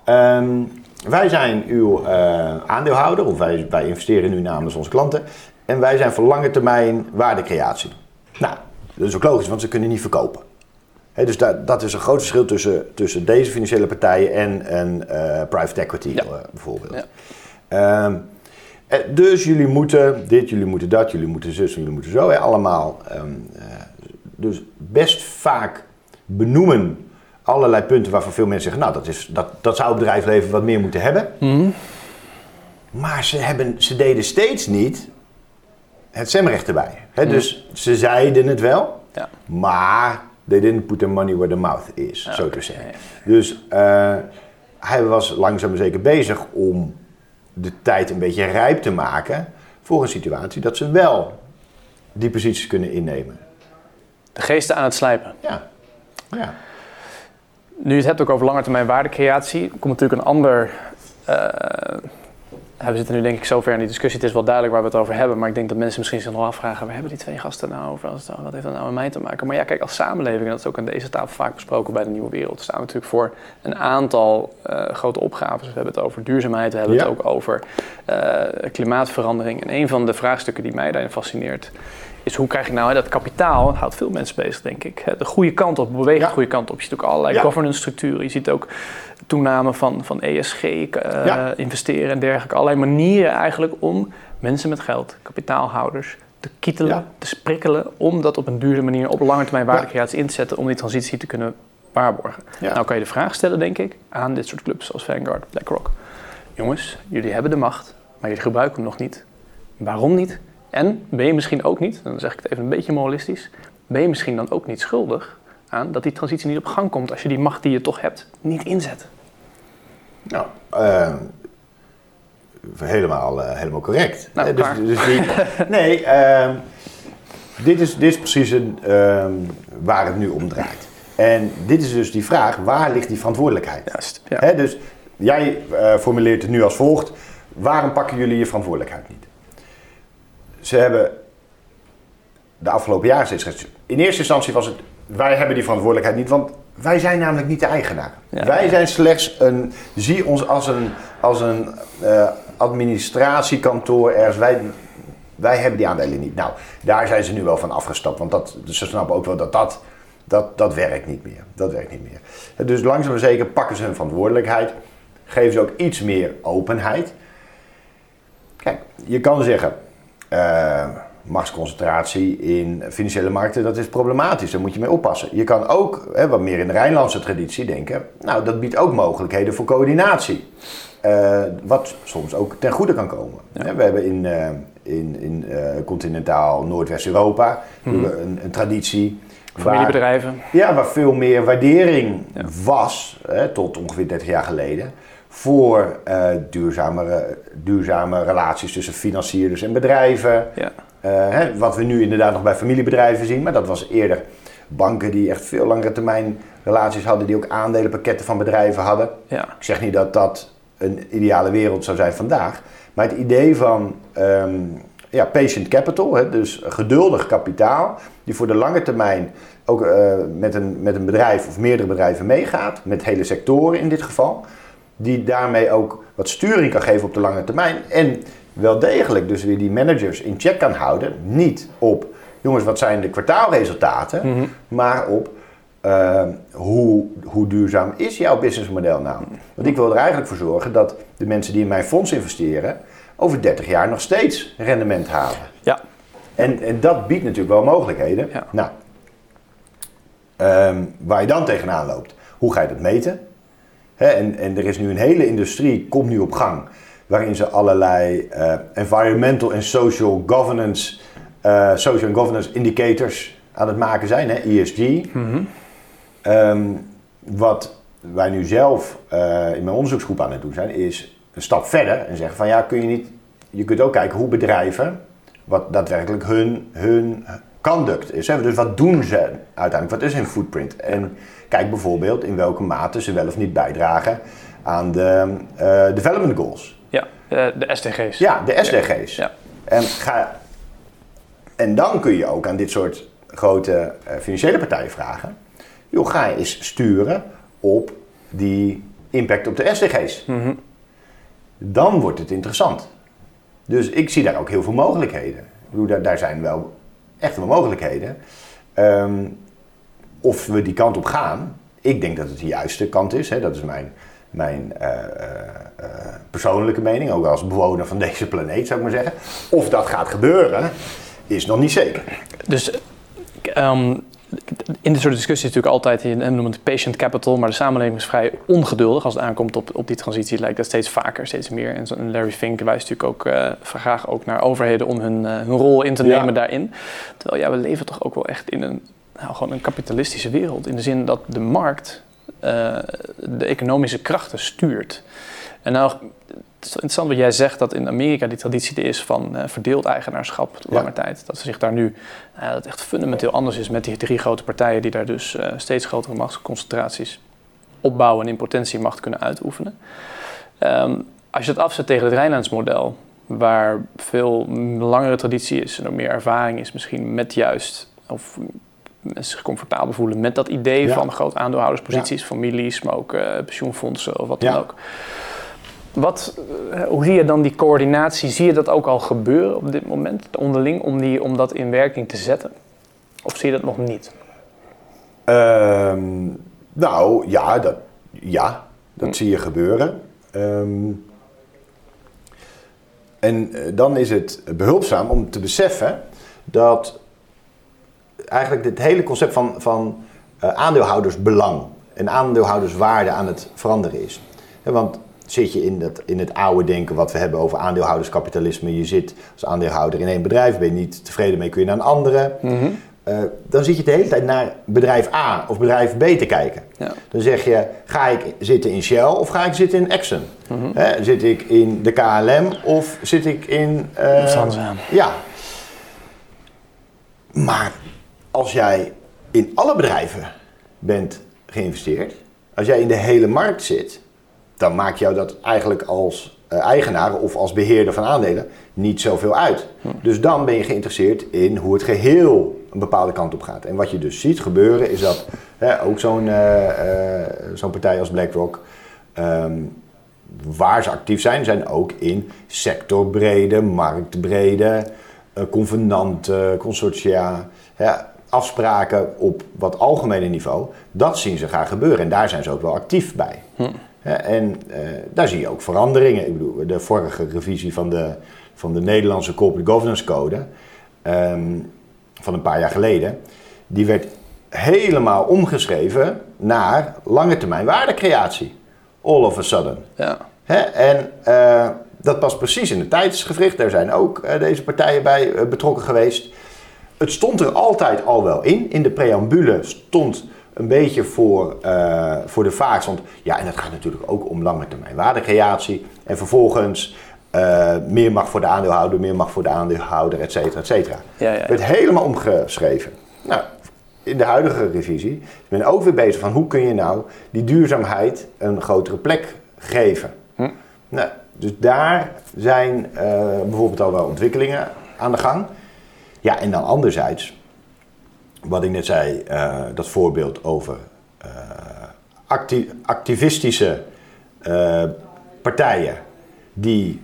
um, wij zijn uw aandeelhouder, of wij, wij investeren nu namens onze klanten. En wij zijn voor lange termijn waardecreatie. Nou, dat is ook logisch, want ze kunnen niet verkopen. He, dus dat, dat is een groot verschil tussen, tussen deze financiële partijen en een uh, private equity ja. bijvoorbeeld. Ja. Um, dus jullie moeten dit, jullie moeten dat, jullie moeten zus, jullie moeten zo. Allemaal. Um, uh, dus best vaak benoemen allerlei punten waarvan veel mensen zeggen... nou, dat, is, dat, dat zou het bedrijfsleven wat meer moeten hebben. Mm. Maar ze, hebben, ze deden steeds niet het stemrecht erbij. He, mm. Dus ze zeiden het wel, ja. maar they didn't put their money where the mouth is, Ja, zo te zeggen. Dus uh, hij was langzaam maar zeker bezig om de tijd een beetje rijp te maken voor een situatie dat ze wel die posities kunnen innemen. De geesten aan het slijpen. Ja, ja. Nu je het hebt ook over langetermijn waardecreatie, komt natuurlijk een ander. Uh, we zitten nu denk ik zover in die discussie. Het is wel duidelijk waar we het over hebben. Maar ik denk dat mensen misschien zich nog afvragen... waar hebben die twee gasten nou over? Wat heeft dat nou met mij te maken? Maar ja, kijk, als samenleving... en dat is ook aan deze tafel vaak besproken bij de Nieuwe Wereld... staan we natuurlijk voor een aantal uh, grote opgaven. We hebben het over duurzaamheid. We hebben Ja. het ook over uh, klimaatverandering. En een van de vraagstukken die mij daarin fascineert... is hoe krijg ik nou hè, dat kapitaal... dat houdt veel mensen bezig, denk ik. hè, De goede kant op, bewegen Ja. de goede kant op. Je ziet ook allerlei Ja. governance structuren. Je ziet ook toename van, van ESG, eh, Ja. investeren en dergelijke. Allerlei manieren eigenlijk om mensen met geld, kapitaalhouders, te kietelen, Ja. te sprikkelen... om dat op een duurzame manier op lange termijn waardecreatie in te zetten... om die transitie te kunnen waarborgen. Nou kan je de vraag stellen, denk ik, aan dit soort clubs als Vanguard, BlackRock. Jongens, jullie hebben de macht, maar jullie gebruiken hem nog niet. Waarom niet? En ben je misschien ook niet, dan zeg ik het even een beetje moralistisch... ben je misschien dan ook niet schuldig aan dat die transitie niet op gang komt... als je die macht die je toch hebt niet inzet? Nou, eh, helemaal, eh, helemaal correct. Nou, Eh, dus, dus die, nee, ehm, dit, is, dit is precies een, ehm, waar het nu om draait. En dit is dus die vraag, waar ligt die verantwoordelijkheid? Juist, ja. Hè, dus jij formuleert het nu als volgt. Waarom pakken jullie je verantwoordelijkheid niet? Ze hebben de afgelopen jaren steeds. In eerste instantie was het, wij hebben die verantwoordelijkheid niet, want wij zijn namelijk niet de eigenaar. wij zijn slechts een, zie ons als een, als een uh, administratiekantoor ergens. Wij, wij hebben die aandelen niet. Nou, daar zijn ze nu wel van afgestapt, want dat, ze snappen ook wel dat dat, dat dat werkt niet meer. Dat werkt niet meer. Dus langzaam maar zeker pakken ze hun verantwoordelijkheid, geven ze ook iets meer openheid. Kijk, je kan zeggen, uh, machtsconcentratie in financiële markten, dat is problematisch. Daar moet je mee oppassen. Je kan ook, hè, wat meer in de Rijnlandse traditie, denken, nou, dat biedt ook mogelijkheden voor coördinatie. Uh, wat soms ook ten goede kan komen. We hebben in, uh, in, in uh, continentaal Noordwest-Europa mhm. een, een, traditie. Familiebedrijven. Waar, ja, waar veel meer waardering was, hè, tot ongeveer 30 jaar geleden voor uh, duurzame, duurzame relaties tussen financierders en bedrijven. Ja. Uh, hè, wat we nu inderdaad nog bij familiebedrijven zien, maar dat was eerder banken die echt veel langere termijn relaties hadden, die ook aandelenpakketten van bedrijven hadden. Ja. Ik zeg niet dat dat een ideale wereld zou zijn vandaag, maar het idee van um, ja, patient capital, hè, dus geduldig kapitaal, die voor de lange termijn ook uh, met, een, met een bedrijf of meerdere bedrijven meegaat, met hele sectoren in dit geval die daarmee ook wat sturing kan geven op de lange termijn. En wel degelijk dus weer die managers in check kan houden. Niet op, jongens, wat zijn de kwartaalresultaten, mhm. maar op uh, hoe, hoe duurzaam is jouw businessmodel nou? Want ik wil er eigenlijk voor zorgen dat de mensen die in mijn fonds investeren, over 30 jaar nog steeds rendement halen. Ja. En, en dat biedt natuurlijk wel mogelijkheden. Ja. Nou, um, waar je dan tegenaan loopt, hoe ga je dat meten? en, en er is nu een hele industrie, komt nu op gang, waarin ze allerlei uh, environmental en social governance, uh, social governance indicators aan het maken zijn, hè, ESG. Mm um, wat wij nu zelf uh, in mijn onderzoeksgroep aan het doen zijn, is een stap verder en zeggen van ja, kun je niet, je kunt ook kijken hoe bedrijven, wat daadwerkelijk hun, hun conduct is. Hè? Dus wat doen ze uiteindelijk? Wat is hun footprint? En Kijk bijvoorbeeld in welke mate ze wel of niet bijdragen aan de uh, development goals. Ja, uh, de SDG's. Ja, de SDG's. Ja. En, ga, en dan kun je ook aan dit soort grote uh, financiële partijen vragen: joh, ga je eens sturen op die impact op de SDG's. Mm -hmm. Dan wordt het interessant. Dus ik zie daar ook heel veel mogelijkheden. Ik bedoel, daar, daar zijn wel echt wel mogelijkheden. Um, of we die kant op gaan, ik denk dat het de juiste kant is. Hè. Dat is mijn, mijn uh, uh, persoonlijke mening, ook als bewoner van deze planeet zou ik maar zeggen. Of dat gaat gebeuren, is nog niet zeker. Dus um, in dit soort discussies is natuurlijk altijd, je noemt het patient capital, maar de samenleving is vrij ongeduldig als het aankomt op, op die transitie. lijkt dat steeds vaker, steeds meer. En Larry Fink wijst natuurlijk ook uh, graag ook naar overheden om hun, hun rol in te nemen daarin. Terwijl ja, we leven toch ook wel echt in een nou, gewoon een kapitalistische wereld. In de zin dat de markt uh, de economische krachten stuurt. En nou, het is interessant wat jij zegt dat in Amerika die traditie er is van uh, verdeeld eigenaarschap lange tijd. Dat ze zich daar nu, uh, dat het echt fundamenteel anders is met die drie grote partijen die daar dus steeds grotere machtsconcentraties opbouwen en in potentie macht kunnen uitoefenen. Um, als je dat afzet tegen het Rijnlands model, waar veel langere traditie is en ook meer ervaring is misschien met juist, of mensen zich comfortabel voelen met dat idee van groot aandeelhoudersposities, families, maar ook uh, pensioenfondsen of wat dan ook. Wat, uh, hoe zie je dan die coördinatie? Zie je dat ook al gebeuren op dit moment, onderling, om, die, om dat in werking te zetten? Of zie je dat nog niet? Um, nou ja, dat, ja, dat hm. zie je gebeuren. Um, en dan is het behulpzaam om te beseffen dat eigenlijk dit hele concept van, van uh, aandeelhoudersbelang en aandeelhouderswaarde aan het veranderen is. want zit je in, dat, in het oude denken wat we hebben over aandeelhouderskapitalisme, je zit als aandeelhouder in één bedrijf, ben je niet tevreden mee, kun je naar een andere. Mm dan zit je de hele tijd naar bedrijf A of bedrijf B te kijken. Ja. Dan zeg je, ga ik zitten in Shell of ga ik zitten in Exxon? Mm zit ik in de KLM of zit ik in... Uh, ja. Maar als jij in alle bedrijven bent geïnvesteerd, als jij in de hele markt zit, dan maakt jou dat eigenlijk als uh, eigenaar of als beheerder van aandelen niet zoveel uit. Hm. Dus dan ben je geïnteresseerd in hoe het geheel een bepaalde kant op gaat. En wat je dus ziet gebeuren is dat hè, ook zo'n uh, zo'n partij als BlackRock, um, waar ze actief zijn, zijn ook in sectorbrede, marktbrede, convenanten, consortia, afspraken op wat algemene niveau. Dat zien ze graag gebeuren en daar zijn ze ook wel actief bij. Hm. En daar zie je ook veranderingen. Ik bedoel, de vorige revisie van de, van de Nederlandse Corporate Governance Code. Um, van een paar jaar geleden, die werd helemaal omgeschreven naar lange termijn waardecreatie. All of a sudden. Ja. En uh, dat past precies in het tijdsgevricht. Daar zijn ook uh, deze partijen bij betrokken geweest. Het stond er altijd al wel in. In de preambule stond een beetje voor, voor de vaak. Want ja, en het gaat natuurlijk ook om lange termijn waardecreatie. En vervolgens uh, meer mag voor de aandeelhouder, meer mag voor de aandeelhouder, et cetera, et cetera. Ja, ja, Werd helemaal omgeschreven. Nou, in de huidige revisie is men ook weer bezig van hoe kun je nou die duurzaamheid een grotere plek geven. Hm. Nou, dus daar zijn uh, bijvoorbeeld al wel ontwikkelingen aan de gang. Ja, en dan anderzijds, wat ik net zei, uh, dat voorbeeld over acti activistische partijen die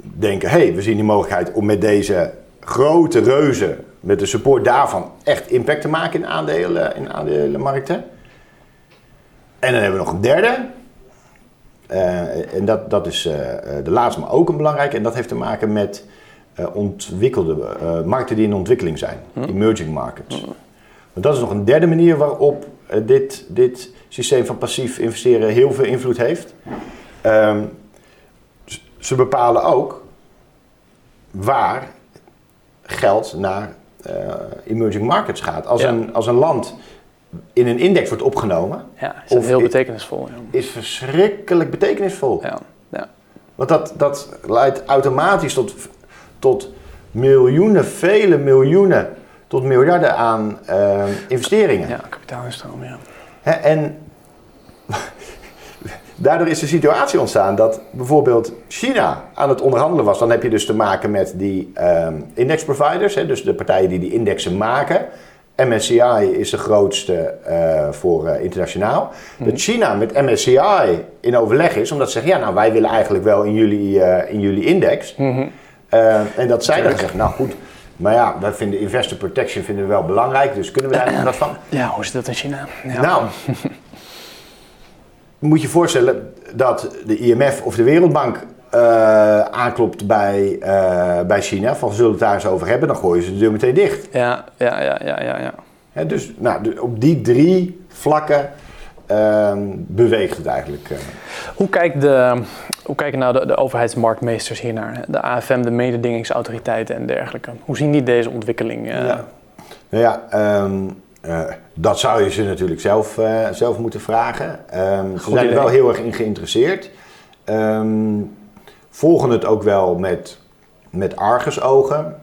denken, hé, hey, we zien die mogelijkheid om met deze grote reuzen, met de support daarvan, echt impact te maken in, aandelen, in aandelenmarkten. En dan hebben we nog een derde. En dat, dat is de laatste, maar ook een belangrijke. En dat heeft te maken met ontwikkelde markten die in ontwikkeling zijn. Hm. Emerging markets. Hm. Dat is nog een derde manier waarop dit, dit systeem van passief investeren heel veel invloed heeft. Um, ze bepalen ook waar geld naar uh, emerging markets gaat. Als, een, als een land in een index wordt opgenomen. Ja, is of heel betekenisvol. Ja. Is verschrikkelijk betekenisvol. Ja, ja. Want dat, dat leidt automatisch tot, tot miljoenen, vele miljoenen, tot miljarden aan uh, investeringen. Ja, kapitaalinstroom, ja. en Daardoor is de situatie ontstaan dat bijvoorbeeld China aan het onderhandelen was. Dan heb je dus te maken met die um, index providers, hè, dus de partijen die die indexen maken. MSCI is de grootste uh, voor uh, internationaal. Dat mhm. China met MSCI in overleg is, omdat ze zeggen: ja, nou wij willen eigenlijk wel in jullie, uh, in jullie index. Mm en dat zij dan zeggen: nou goed. Maar ja, wij vinden investor protection vinden we wel belangrijk, dus kunnen we daar wat van? Ja, hoe zit dat in China? Ja. Nou, moet je voorstellen dat de IMF of de Wereldbank uh, aanklopt bij, uh, bij China, van zullen we het daar eens over hebben, dan gooien ze de deur meteen dicht. Ja, ja, ja, ja, ja. ja. dus nou, op die drie vlakken uh, beweegt het eigenlijk. Hoe, kijkt de, hoe kijken nou de, de overheidsmarktmeesters hiernaar? De AFM, de mededingingsautoriteiten en dergelijke. Hoe zien die deze ontwikkeling? Ja. Nou ja, um, uh, dat zou je ze natuurlijk zelf, uh, zelf moeten vragen. Um, ze zijn er wel heel erg in geïnteresseerd. Um, volgen het ook wel met, met argusogen.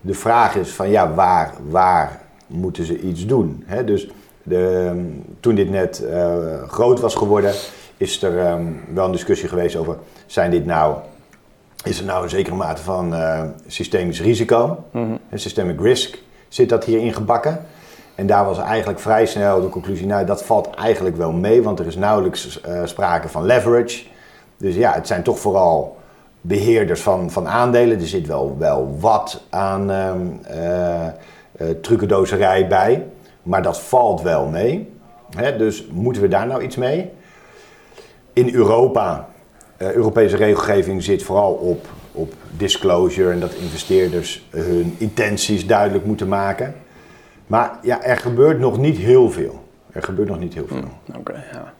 De vraag is van ja, waar, waar moeten ze iets doen? Hè? Dus de, toen dit net groot was geworden, is er wel een discussie geweest over zijn dit nou is er nou een zekere mate van uh, systemisch risico, mm -hmm. systemic risk, zit dat hierin gebakken. En daar was eigenlijk vrij snel de conclusie, nou dat valt eigenlijk wel mee, want er is nauwelijks uh, sprake van leverage. Dus ja, het zijn toch vooral beheerders van, van aandelen. Er zit wel, wel wat aan uh, trucendozerij bij, maar dat valt wel mee. Hè, dus moeten we daar nou iets mee? In Europa, Europese regelgeving zit vooral op op disclosure en dat investeerders hun intenties duidelijk moeten maken. Maar ja, er gebeurt nog niet heel veel. Er gebeurt nog niet heel veel. Hmm, oké, ja.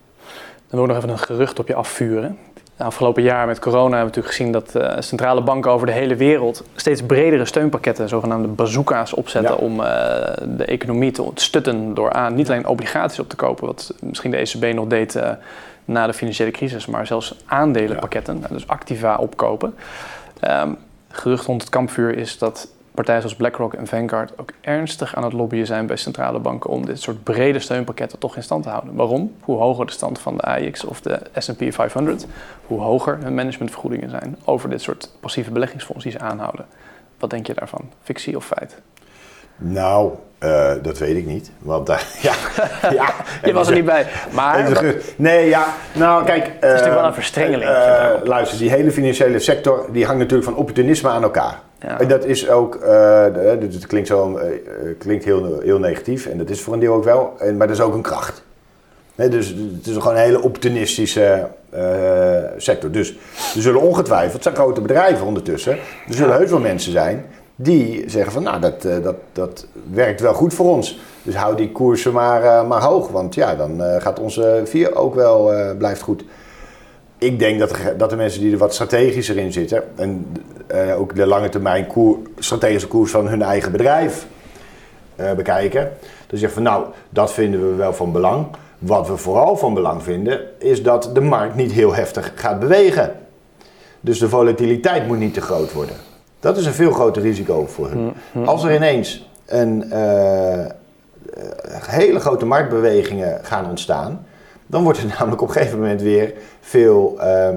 Dan wil ik nog even een gerucht op je afvuren. De afgelopen jaar met corona hebben we natuurlijk gezien dat uh, centrale banken over de hele wereld steeds bredere steunpakketten, zogenaamde bazooka's, opzetten om uh, de economie te stutten door aan niet alleen obligaties op te kopen, wat misschien de ECB nog deed uh, na de financiële crisis, maar zelfs aandelenpakketten, dus activa opkopen. Um, gerucht rond het kampvuur is dat partijen zoals BlackRock en Vanguard ook ernstig aan het lobbyen zijn bij centrale banken om dit soort brede steunpakketten toch in stand te houden. Waarom? Hoe hoger de stand van de AIX of de S&P 500, hoe hoger hun managementvergoedingen zijn over dit soort passieve beleggingsfondsen die ze aanhouden. Wat denk je daarvan? Fictie of feit? Nou, uh, dat weet ik niet. Want daar, ja, ja, je was er niet bij. Maar. Nee, ja. Nou, kijk. Het is natuurlijk wel een verstrengeling. Uh, luister, die hele financiële sector die hangt natuurlijk van opportunisme aan elkaar. Ja. En dat is ook. het klinkt, zo, klinkt heel, heel negatief. En dat is voor een deel ook wel. Maar dat is ook een kracht. Nee, dus het is gewoon een hele opportunistische sector. Dus er zullen ongetwijfeld, het zijn grote bedrijven ondertussen. Er zullen heus wel mensen zijn die zeggen van nou, dat, dat, dat werkt wel goed voor ons. Dus hou die koersen maar, uh, maar hoog, want ja, dan uh, gaat onze vier ook wel, uh, blijft goed. Ik denk dat, dat de mensen die er wat strategischer in zitten en ook de lange termijn koer, strategische koers van hun eigen bedrijf bekijken. Dan zeggen van nou, dat vinden we wel van belang. Wat we vooral van belang vinden, is dat de markt niet heel heftig gaat bewegen. Dus de volatiliteit moet niet te groot worden. Dat is een veel groter risico voor hun. Mm-hmm. Als er ineens een uh, hele grote marktbewegingen gaan ontstaan, dan wordt het namelijk op een gegeven moment weer veel. Uh,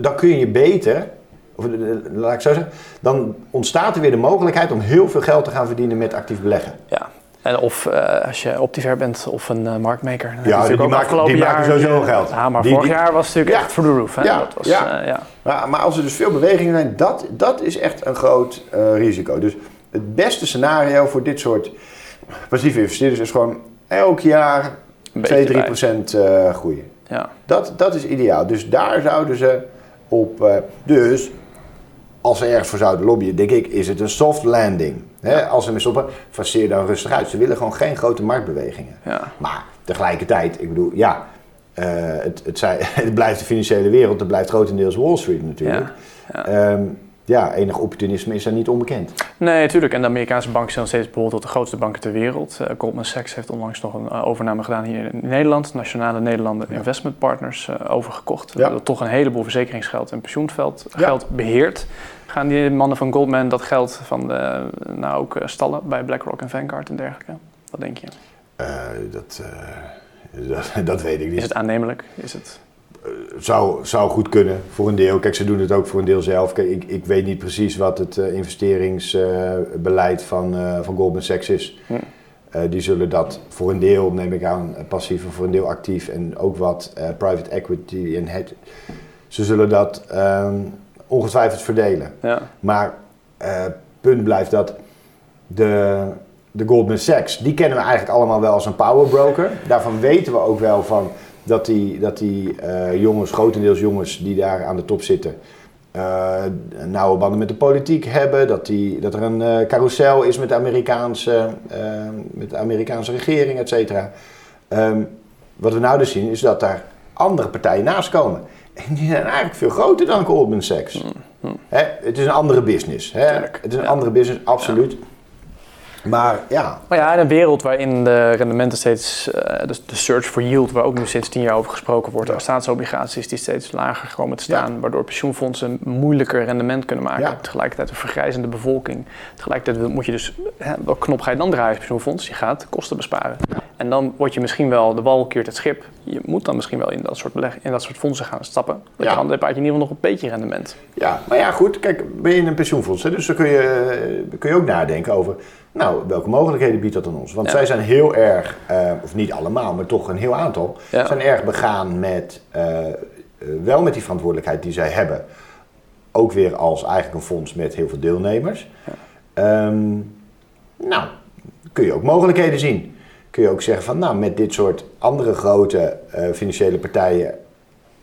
dan kun je beter, of laat ik zo zeggen, dan ontstaat er weer de mogelijkheid om heel veel geld te gaan verdienen met actief beleggen. Ja. En of uh, als je optiver bent of een uh, marktmaker. Ja, die, maakt, die maken sowieso geld. Ja, maar vorig jaar was het natuurlijk echt voor de roof. Hè? Ja, dat was, ja. Uh, ja. Maar, maar, als er dus veel bewegingen zijn, dat, dat is echt een groot risico. Dus het beste scenario voor dit soort passieve investeerders is gewoon elk jaar 2, 3 procent groeien. Ja. Dat, dat is ideaal. Dus daar zouden ze op... dus als ze ergens voor zouden lobbyen, denk ik, is het een soft landing. Als ze mee stoppen, faceer dan rustig uit. Ze willen gewoon geen grote marktbewegingen. Ja. Maar tegelijkertijd, ik bedoel, ja, uh, het, het, het, blijft de financiële wereld, het blijft grotendeels Wall Street natuurlijk. Ja. Ja. Um, ja, enig opportunisme is daar niet onbekend. Nee, natuurlijk. En de Amerikaanse banken zijn nog steeds bijvoorbeeld de grootste banken ter wereld. Uh, Goldman Sachs heeft onlangs nog een uh, overname gedaan hier in Nederland. Nationale Nederlanden ja. Investment Partners uh, overgekocht. Ja. Dat toch een heleboel verzekeringsgeld en pensioenveld geld beheert. Gaan die mannen van Goldman dat geld van de, nou ook stallen bij BlackRock en Vanguard en dergelijke? Wat denk je? dat, dat, dat, weet ik niet. Is het aannemelijk? Is het... zou, zou goed kunnen voor een deel. Kijk, ze doen het ook voor een deel zelf. Kijk, ik, ik weet niet precies wat het uh, investeringsbeleid van, uh, van Goldman Sachs is. Hm. die zullen dat voor een deel, neem ik aan, passief en voor een deel actief en ook wat private equity en het. Ze zullen dat um, ongetwijfeld verdelen. Ja. Maar punt blijft dat de, de Goldman Sachs, die kennen we eigenlijk allemaal wel als een power broker. Daarvan weten we ook wel van dat die, dat die uh, jongens, grotendeels jongens die daar aan de top zitten, uh, nauwe banden met de politiek hebben. Dat, die, dat er een uh, carousel is met de Amerikaanse, met de Amerikaanse regering, et cetera. Um, wat we nou dus zien is dat daar andere partijen naast komen. En die zijn eigenlijk veel groter dan Goldman Sachs. Mm, mm. Hè? Het is een andere business. Hè? Het is een ja. andere business, absoluut. Ja. Maar ja. Maar ja, in een wereld waarin de rendementen steeds, uh, de, de, search for yield, waar ook nu sinds tien jaar over gesproken wordt, ja. staatsobligaties die steeds lager komen te staan, ja. waardoor pensioenfondsen moeilijker rendement kunnen maken. Ja. Tegelijkertijd een vergrijzende bevolking. Tegelijkertijd moet je dus, hè, welke knop ga je dan draaien als pensioenfonds? Je gaat kosten besparen. En dan word je misschien wel, de wal keert het schip. Je moet dan misschien wel in dat soort, beleg, in dat soort fondsen gaan stappen. Want dan heb je in ieder geval nog een beetje rendement. Ja, maar ja goed, kijk, ben je in een pensioenfonds, hè, dus dan kun je, kun je ook nadenken over nou, welke mogelijkheden biedt dat aan ons? Want zij zijn heel erg, uh, of niet allemaal, maar toch een heel aantal, ja. zijn erg begaan met, uh, wel met die verantwoordelijkheid die zij hebben. Ook weer als eigenlijk een fonds met heel veel deelnemers. Ja. Um, nou, kun je ook mogelijkheden zien. Kun je ook zeggen van, nou, met dit soort andere grote uh, financiële partijen,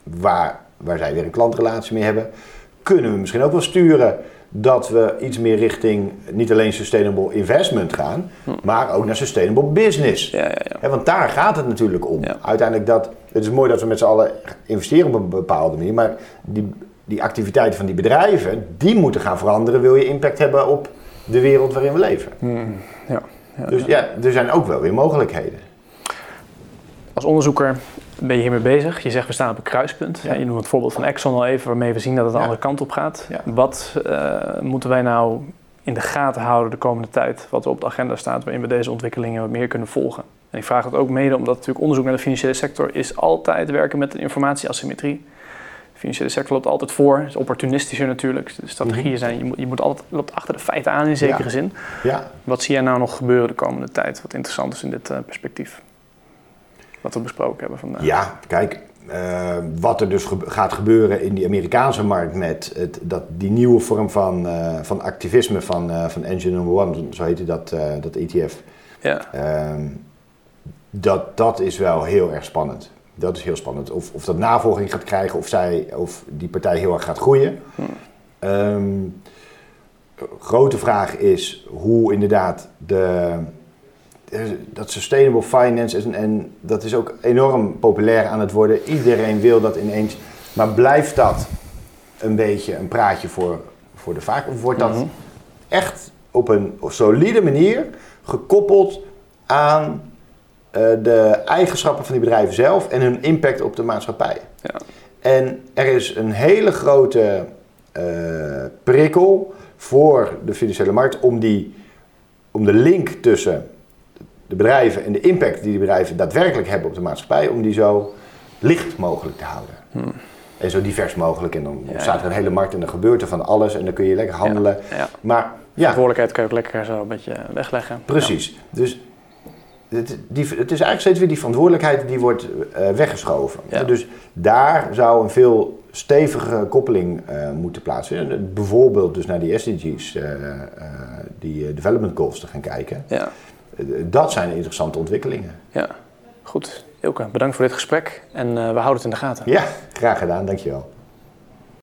waar, waar zij weer een klantrelatie mee hebben, kunnen we misschien ook wel sturen dat we iets meer richting niet alleen sustainable investment gaan, hm. maar ook naar sustainable business. Ja, ja, ja. want daar gaat het natuurlijk om. Uiteindelijk dat, het is mooi dat we met z'n allen investeren op een bepaalde manier, maar die, die activiteiten van die bedrijven, die moeten gaan veranderen, wil je impact hebben op de wereld waarin we leven. Hm. Ja, dus ja, er zijn ook wel weer mogelijkheden. Als onderzoeker ben je hiermee bezig? Je zegt we staan op een kruispunt. Ja. Je noemt het voorbeeld van Exxon al even, waarmee we zien dat het de andere kant op gaat. Wat uh, moeten wij nou in de gaten houden de komende tijd, wat er op de agenda staat, waarin we deze ontwikkelingen wat meer kunnen volgen. En ik vraag het ook mede omdat natuurlijk onderzoek naar de financiële sector is altijd werken met een informatieasymmetrie. De financiële sector loopt altijd voor, is opportunistischer natuurlijk. De strategieën mhm. zijn, je moet, je moet altijd loopt achter de feiten aan in zekere zin. Ja. Wat zie jij nou nog gebeuren de komende tijd, wat interessant is in dit uh, perspectief? Wat we besproken hebben vandaag. Ja, kijk, uh, wat er dus gaat gebeuren in die Amerikaanse markt met het, dat, die nieuwe vorm van, uh, van activisme van, uh, van Engine Number One, zo heet dat, dat ETF. Ja. Ehm, dat, dat is wel heel erg spannend. Dat is heel spannend. Of, of dat navolging gaat krijgen, of, zij, of die partij heel erg gaat groeien. Hmm. grote vraag is hoe inderdaad de, dat sustainable finance is, en, en dat is ook enorm populair aan het worden. Iedereen wil dat ineens. Maar blijft dat een beetje een praatje voor, voor de vaak? Of wordt dat mhm. echt op een solide manier gekoppeld aan uh, de eigenschappen van die bedrijven zelf en hun impact op de maatschappij? Ja. En er is een hele grote uh, prikkel voor de financiële markt om, die, om de link tussen de bedrijven en de impact die die bedrijven daadwerkelijk hebben op de maatschappij, om die zo licht mogelijk te houden. Hmm. En zo divers mogelijk. En dan staat er een hele markt en dan gebeurt er van alles en dan kun je lekker handelen. Maar ja. Verantwoordelijkheid kun je ook lekker zo een beetje wegleggen. Precies. Dus het, die, het is eigenlijk steeds weer die verantwoordelijkheid die wordt uh, weggeschoven. Dus daar zou een veel stevige koppeling uh, moeten plaatsvinden. Bijvoorbeeld dus naar die SDG's, uh, die development goals te gaan kijken. Ja dat zijn interessante ontwikkelingen. Ja, goed. Ilke, bedankt voor dit gesprek en uh, we houden het in de gaten. Ja, graag gedaan. Dankjewel.